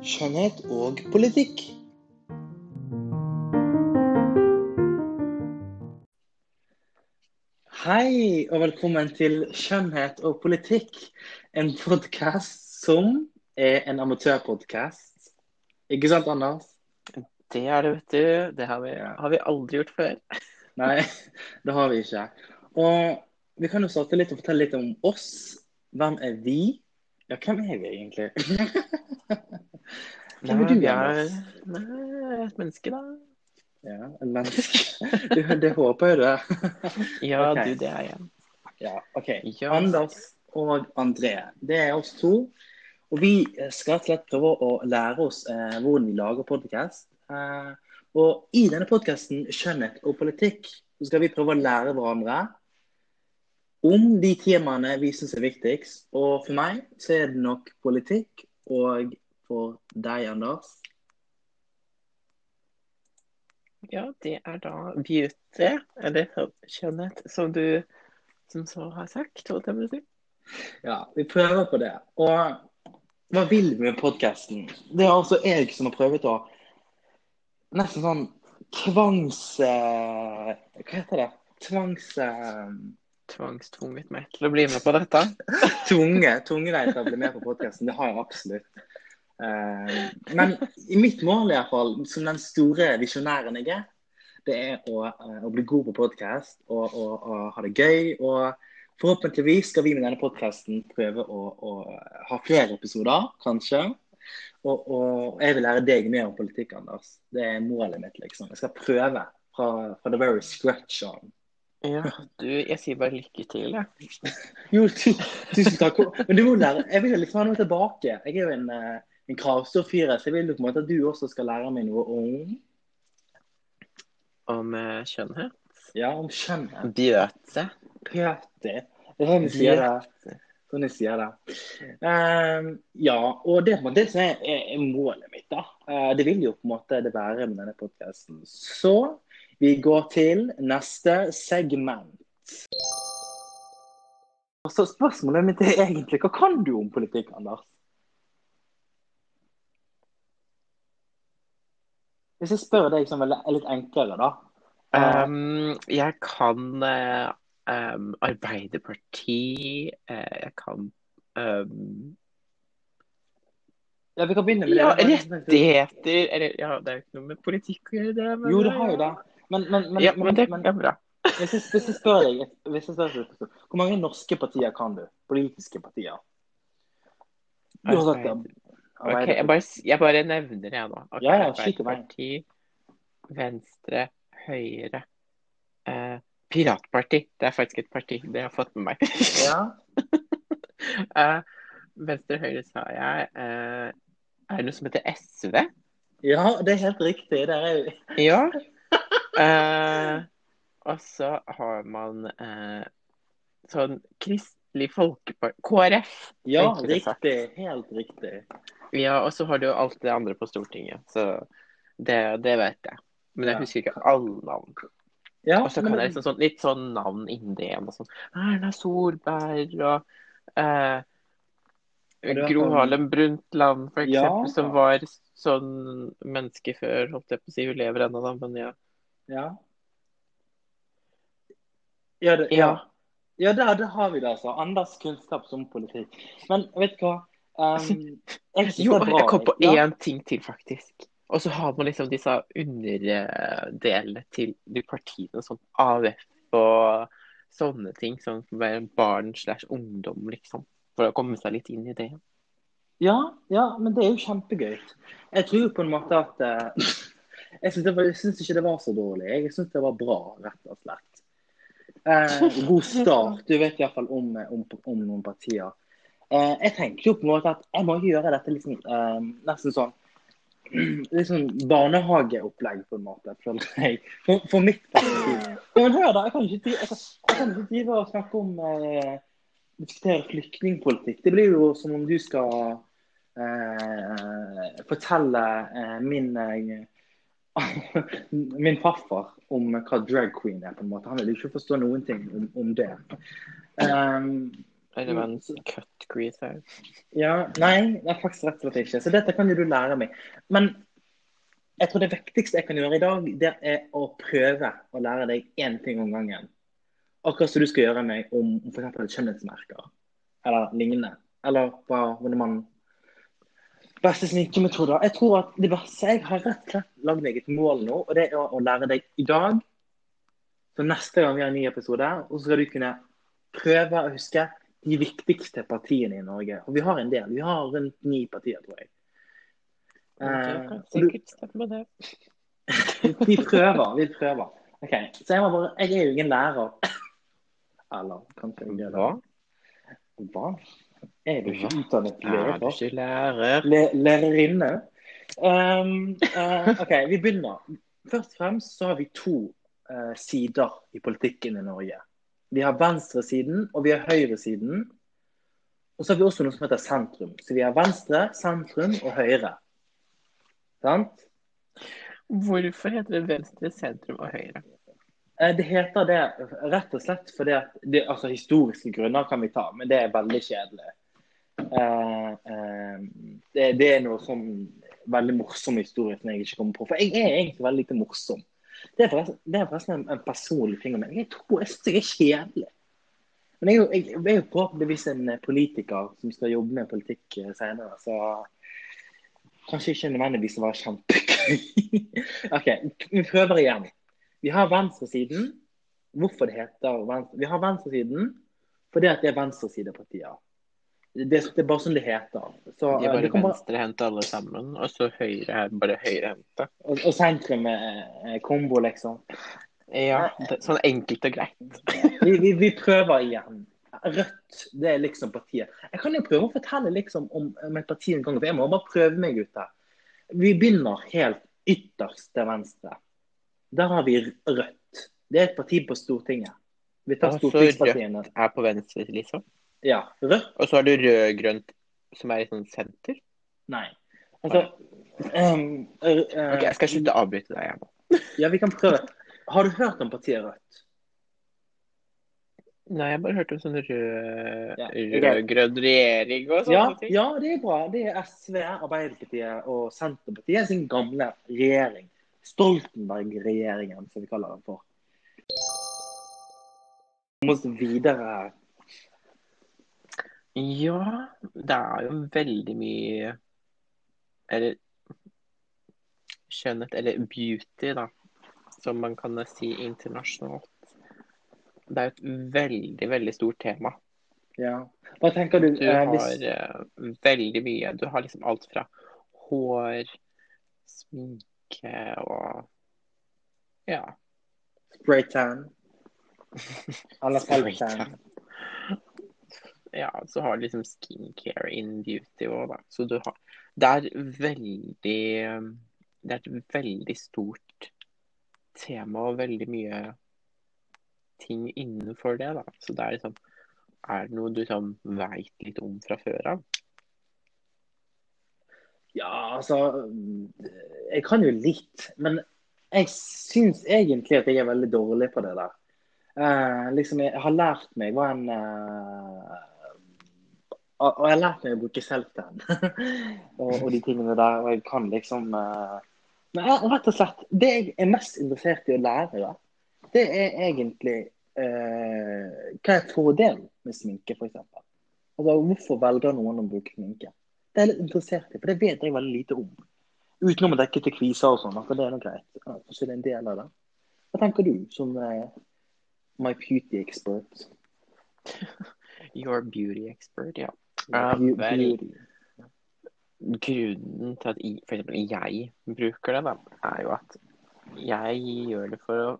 skjønnhet og politikk. Hei, og velkommen til Skjønnhet og politikk, en podkast som er en amatørpodkast. Ikke sant, Anders? Det er det, vet du. Det har vi, har vi aldri gjort før. Nei, det har vi ikke. Og vi kan jo starte litt og fortelle litt om oss. Hvem er vi? Ja, hvem er vi egentlig? Hvem er du, nei, et menneske, da. Ja, en menneske. Det håper jeg du er. Ja, okay. du, det er jeg. Ja, OK. Ja. Anders og André, det er oss to. Og vi skal rett og slett prøve å lære oss eh, hvordan vi lager podkast. Eh, og i denne podkasten 'Skjønnhet og politikk' så skal vi prøve å lære hverandre om de temaene vi syns er viktigst. Og for meg så er det nok politikk, og for deg, Anders Ja, det er da beauty, eller skjønnhet, som du som så har sagt, holdt jeg på å si. Ja, vi prøver på det. Og hva vil vi med podkasten? Det er altså jeg som har prøvd å Nesten sånn tvangs... eh, Hva heter det? Tvangs... Tvangstvunget meg til å bli med på dette. Tunge, tunge deg til å bli med på podkasten. Det har jeg absolutt. Eh, men i mitt mål, i hvert fall, som den store visjonæren jeg er, det er å, eh, å bli god på podkast og, og, og ha det gøy. Og forhåpentligvis skal vi med denne podkasten prøve å, å ha flere episoder, kanskje. Og, og jeg vil lære deg mer om politikk, Anders. Det er målet mitt, liksom. Jeg skal prøve fra, fra the very scratch on. Ja, du, jeg sier bare lykke til, jeg. Jo, tu, tusen takk. Men du må lære Jeg vil liksom ha noe tilbake. Jeg er jo en, eh, en kravstor fyr, så jeg vil på en måte at du også skal lære meg noe om Om uh, skjønnhet. Ja, om skjønnhet. Bjøte Bjøte Det er sånn de sier det. Sånn de sier det. Um, ja, og det det som er, er målet mitt. da. Uh, det vil jo på en måte det være med denne podkasten. Så vi går til neste segment. Så Spørsmålet mitt er egentlig hva kan du om politikk, Anders? Hvis jeg spør deg som er litt enklere, da. Um, jeg kan eh, um, Arbeiderparti eh, Jeg kan um, Ja, Vi kan begynne med Ja, det. rettigheter Eller ja, det er jo ikke noe med politikk å gjøre, det. Men, Jo, det har jo det. Men, men, men, ja, men det er bra. Hvis jeg, hvis jeg spør deg, jeg spør deg Hvor mange norske partier kan du? Politiske partier? Du har sagt det. Okay, jeg bare, jeg bare nevner det, jeg nå. Okay, Ja, ja. Arbeiderparti, Venstre, Høyre eh, Piratparti. Det er faktisk et parti. Det har jeg fått med meg. Ja. Eh, Venstre, Høyre sa jeg. Eh, er det noe som heter SV? ja, det er helt riktig. Det er jo Ja. Eh, og så har man eh, sånn Kristelig Folkeparti KrF. Ja, riktig. Helt riktig. Ja, og så har du jo alt det andre på Stortinget. Så det, det vet jeg. Men jeg Ja. husker ikke alle navn. Ja, Og så men kan jeg liksom sånn, litt sånn navn inni igjen. og Sånn. Erna Solberg og eh, Gro sånn- Harlem Brundtland, for Ja. eksempel, som var sånn menneske før, holdt jeg på å si. Hun lever ennå, da, men ja. Ja. Ja, det, ja. Ja. der, der har vi det, altså. Anders kunnskap som politikk. Men vet du hva? Um, jeg Jo, det bra. jeg kom på Ja. ting til, faktisk. Og så har man liksom disse underdelene til de partiene, sånn AUF og sånne ting. Sånn barn slash ungdom, liksom. For å komme seg litt inn i det. Ja, ja, men det er jo kjempegøy. Jeg tror på en måte at eh, Jeg syns ikke det var så dårlig. Jeg syns det var bra, rett og slett. Eh, god start. Du vet iallfall om, om, om noen partier. Eh, jeg tenker jo på en måte at jeg må gjøre dette liksom, eh, nesten sånn sånn barnehageopplegg, på en måte, føler jeg. For, for mitt perspektiv. Men hør, da. Jeg kan ikke, jeg kan, jeg drive og snakke om eh, Diskutere flyktningpolitikk. Det blir jo som om du skal eh, fortelle eh, min eh, min farfar om hva drag queen er. på en måte. Han vil ikke forstå noen ting om, om det. Um, en cut. Ja, nei, det er faktisk rett og slett ikke. Så dette kan jo du lære meg. Men jeg tror det viktigste jeg kan gjøre i dag, det er å prøve å lære deg én ting om gangen. Akkurat som du skal gjøre meg om, om f.eks. skjønnhetsmerker eller lignende. Eller hva hvordan man Beste sminkemetoder. Jeg tror at det beste Jeg har rett og slett lagd meg et mål nå, og det er å lære deg i dag. Så neste gang vi har en ny episode, og så skal du kunne prøve å huske de viktigste partiene i Norge. Og vi har en del. Vi har rundt ni partier, tror jeg. Okay, Eh, kan du- sikkert stemme, det. vi prøver. Vi prøver. OK. Så jeg må bare Jeg er jo ingen lærer. Eller kanskje jeg er det. Hva? Hva? Er du ikke utdannet Er du ikke lærer? Le lærerinne. Um, uh, OK, vi begynner. Først og fremst så har vi to uh, sider i politikken i Norge. Vi har venstresiden og vi har høyresiden. Og så har vi også noe som heter sentrum. Så vi har venstre, sentrum og høyre. Sant? Hvorfor heter det venstre, sentrum og høyre? Eh, Det heter det rett og slett fordi at det, altså Historiske grunner kan vi ta, men det er veldig kjedelig. Uh, uh, det, det er noe sånn veldig morsom historie som jeg ikke kommer på. For jeg er egentlig veldig lite morsom. Det er forresten, det er forresten en, en personlig ting om meg. Jeg tror jeg er kjedelig. Men jeg jeg, jeg er jo forhåpentligvis en politiker som skal jobbe med politikk senere, så kanskje ikke nødvendigvis å være kjempegøy. OK, vi prøver igjen. Vi har venstresiden. Hvorfor det heter venstre? Vi har venstresiden fordi at det er venstresidepartier. Det, det er bare sånn det heter. Så, De er eh, bare kommer- venstrehendte alle sammen, og så høyre er bare høyrehendte. og, og sentrum er kombo, liksom. Ja, sånn enkelt og greit. Vi, vi, vi prøver igjen. Rødt, det er liksom partiet. Jeg kan jo prøve å fortelle liksom om, om et parti en gang, for jeg må bare prøve meg ut her. Vi begynner helt ytterst til venstre. Der har vi Rødt. Det er et parti på Stortinget. Vi tar Stortingspartiene. Rødt. Er på venstre, liksom. Ja, Rødt Og så har du rød-grønt, som er i sånn senter. Nei. Altså eh, uh, Ok, Jeg skal slutte å avbryte deg. jeg nå. Ja, vi kan prøve. Har du hørt om partiet Rødt? Nei, jeg bare hørt om sånn rød, Ja, rød-grønn regjering og sånne Ja, ting. ja, det er bra. Det er SV, Arbeiderpartiet og Senterpartiet sin gamle regjering. Stoltenberg-regjeringen, som vi kaller den for. Vi må videre. Ja, det er jo veldig mye Eller skjønnhet, eller beauty, da, som man kan si internasjonalt. Det er jo et veldig, veldig stort tema. Ja. Hva tenker du? Du eh, har hvis, eh, veldig mye. Du har liksom alt fra hår, sminke og Ja. spray tan? Eller self-tan? Ja, så har du liksom skincare in beauty òg, da. Så du har Det er veldig Det er et veldig stort tema og veldig mye ting innenfor det, da. Så det er liksom Er det noe du liksom veit litt om fra før av? Ja, altså Jeg kan jo litt, men jeg syns egentlig at jeg er veldig dårlig på det der. Eh, liksom, jeg har lært meg hva en eh, og jeg har lært meg å bruke self-tan og, og de tingene der. Og jeg kan liksom eh, Men jeg, rett og slett, det jeg er mest interessert i å lære, da, det er egentlig eh, hva er fordelen med sminke, f.eks. Altså, hvorfor velger noen å bruke sminke? Det er jeg litt interessert i, for det vet jeg veldig lite om. Utenom å dekke til kviser og sånn, for det er noe greit. Så det er en del av det. Hva tenker du, som eh, my beauty expert? Your beauty expert, ja. Beau- vel. Grunnen til at for eksempel jeg bruker det, da, er jo at jeg gjør det for å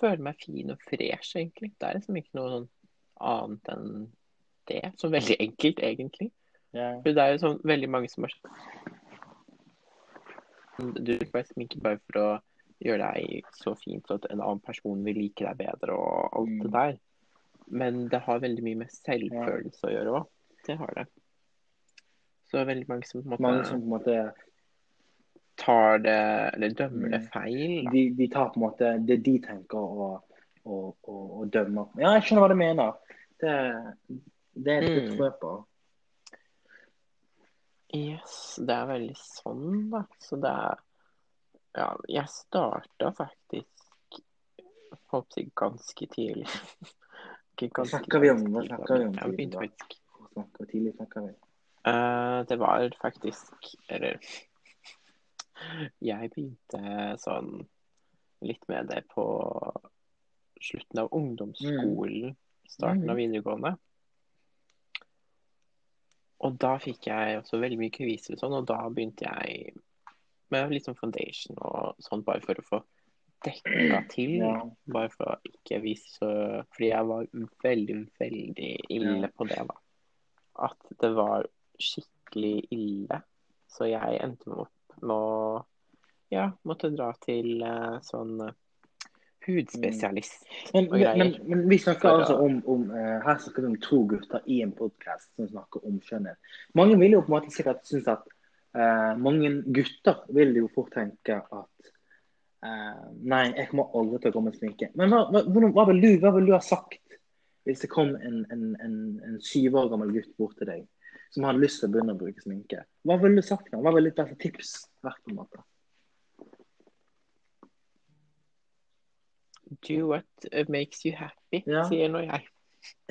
føle meg fin og fresh, egentlig. Det er liksom ikke noe sånn annet enn det. Så veldig enkelt, egentlig. Ja. For det er jo sånn veldig mange som har Du bruker bare sminke bare for å gjøre deg så fint så at en annen person vil like deg bedre og alt det Mm. der. Men det har veldig mye med selvfølelse å gjøre òg. Det har det. Så veldig mange som på en måte Mange som på en måte tar det eller dømmer det Mm. feil. De, de tar på en måte det de tenker og, og, og, og dømmer. Ja, jeg skjønner hva du mener. Det, Det er litt Mm. trø på. Yes, det er veldig sånn, da. Så det er Ja, jeg starta faktisk håper jeg, ganske tidlig. Ikke ganske, snakker vi om? Ganske snakker vi om tidlig, Jeg begynte faktisk Hvor tidlig snakker vi? Uh, det var faktisk Eller Jeg begynte sånn litt med det på slutten av ungdomsskolen, starten av videregående. Og da fikk jeg også veldig mye kviser og sånn, og da begynte jeg med litt sånn foundation og sånn, bare for å få dekka til. Ja. Bare for å ikke vise så Fordi jeg var veldig, veldig ille på det, da. At det var skikkelig ille. Så jeg endte opp med å Ja, måtte dra til eh, sånn eh, hudspesialist Men, men, men, men vi snakker For altså om, om uh, Her snakker vi om to gutter i en podkast som snakker om skjønnhet. Mange vil jo på en måte sikkert synes at uh, Mange gutter vil jo fort tenke at uh, Nei, jeg kommer aldri til å komme med sminke. Men hva, hva, hva, vil du, hva vil du ha sagt hvis det kom en, en, en, en syv år gammel gutt bort til deg som hadde lyst til å begynne å bruke sminke? Hva ville du sagt da? Hva ville ditt beste tips vært? på en måte? Do what makes you happy, Ja. sier nå jeg.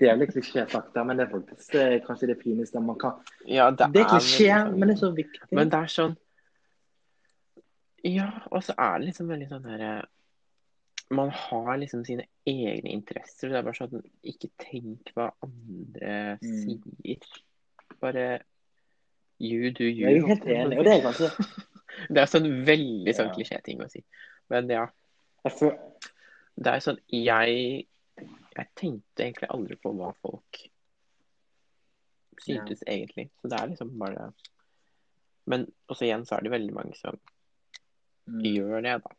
det er litt klisjé fakta men det er faktisk er kanskje det fineste man kan Ja, det, Det er klisjé, sånn- men det er så viktig. Men det er sånn Ja, og så er det liksom veldig sånn herre Man har liksom sine egne interesser. Det er bare sånn Ikke tenk hva andre Mm. sier. Bare you do you. Jeg er helt enig. Og det er kanskje Det er sånn veldig sånn Ja. klisjéting å si. Men ja. Det er sånn Jeg Jeg tenkte egentlig aldri på hva folk syntes egentlig. Så det er liksom bare Men også igjen så er det veldig mange som Mm. gjør det, da.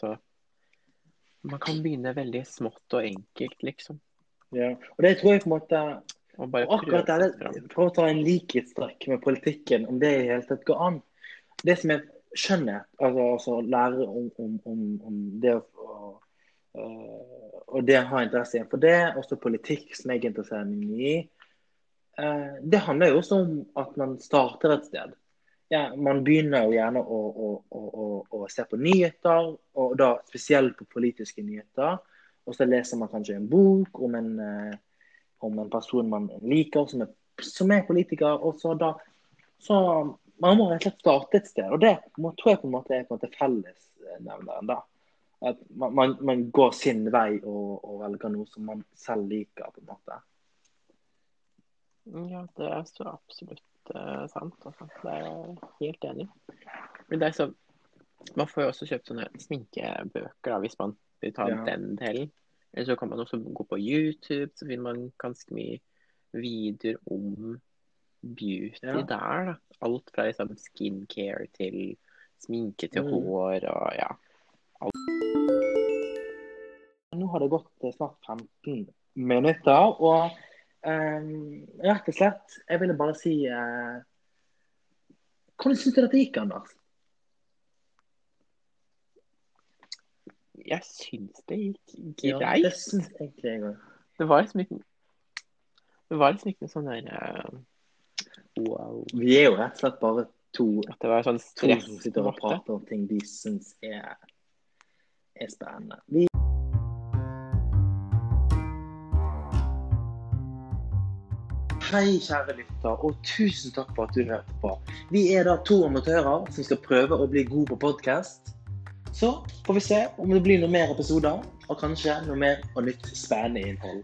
Så man kan begynne veldig smått og enkelt, liksom. Ja. Og det tror jeg på en måte Og bare og Akkurat det, for å ta en likhetstrekk med politikken, om det i hele tatt går an. Det som jeg skjønner, altså, altså lære om, om, om, om det å øh, og det å ha interesse for det, også politikk som jeg er interessert i. Uh, det handler jo også om at man starter et sted. Ja, man begynner jo gjerne å, å, å, å se på nyheter, og da spesielt på politiske nyheter. Og så leser man kanskje en bok om en, eh, om en person man liker, som er, som er politiker. og så da, så Man må rett og slett starte et sted. Og det må, tror jeg på en måte er på en måte fellesnevneren. da. At man, man, man går sin vei og, og velger noe som man selv liker. på en måte. Ja, det er så absolutt uh, sant. Altså. Det er jeg helt enig. Men det er så Man får jo også kjøpt sånne sminkebøker da, hvis man vil ta Ja. den delen. Eller så kan man også gå på YouTube, så finner man ganske mye videoer om beauty Ja. der. da. Alt fra liksom skincare til sminke til Mm. hår og ja. Nå har det gått eh, snart 15 minutter, og um, rett og slett Jeg ville bare si uh, Hvordan syns du dette gikk, Anders? Jeg syns det gikk Ja, greit. det syns egentlig jeg òg. Det var liksom ikke Det var liksom ikke noe sånn der eh, Wow. Vi er jo rett og slett bare to, det var sånn to som sitter og prater om ting de syns er, er spennende. Vi Hei, kjære lytter, og tusen takk for at du hørte på. Vi er da to amatører som skal prøve å bli gode på podkast. Så får vi se om det blir noen mer episoder, og kanskje noe mer og nytt spennende innhold.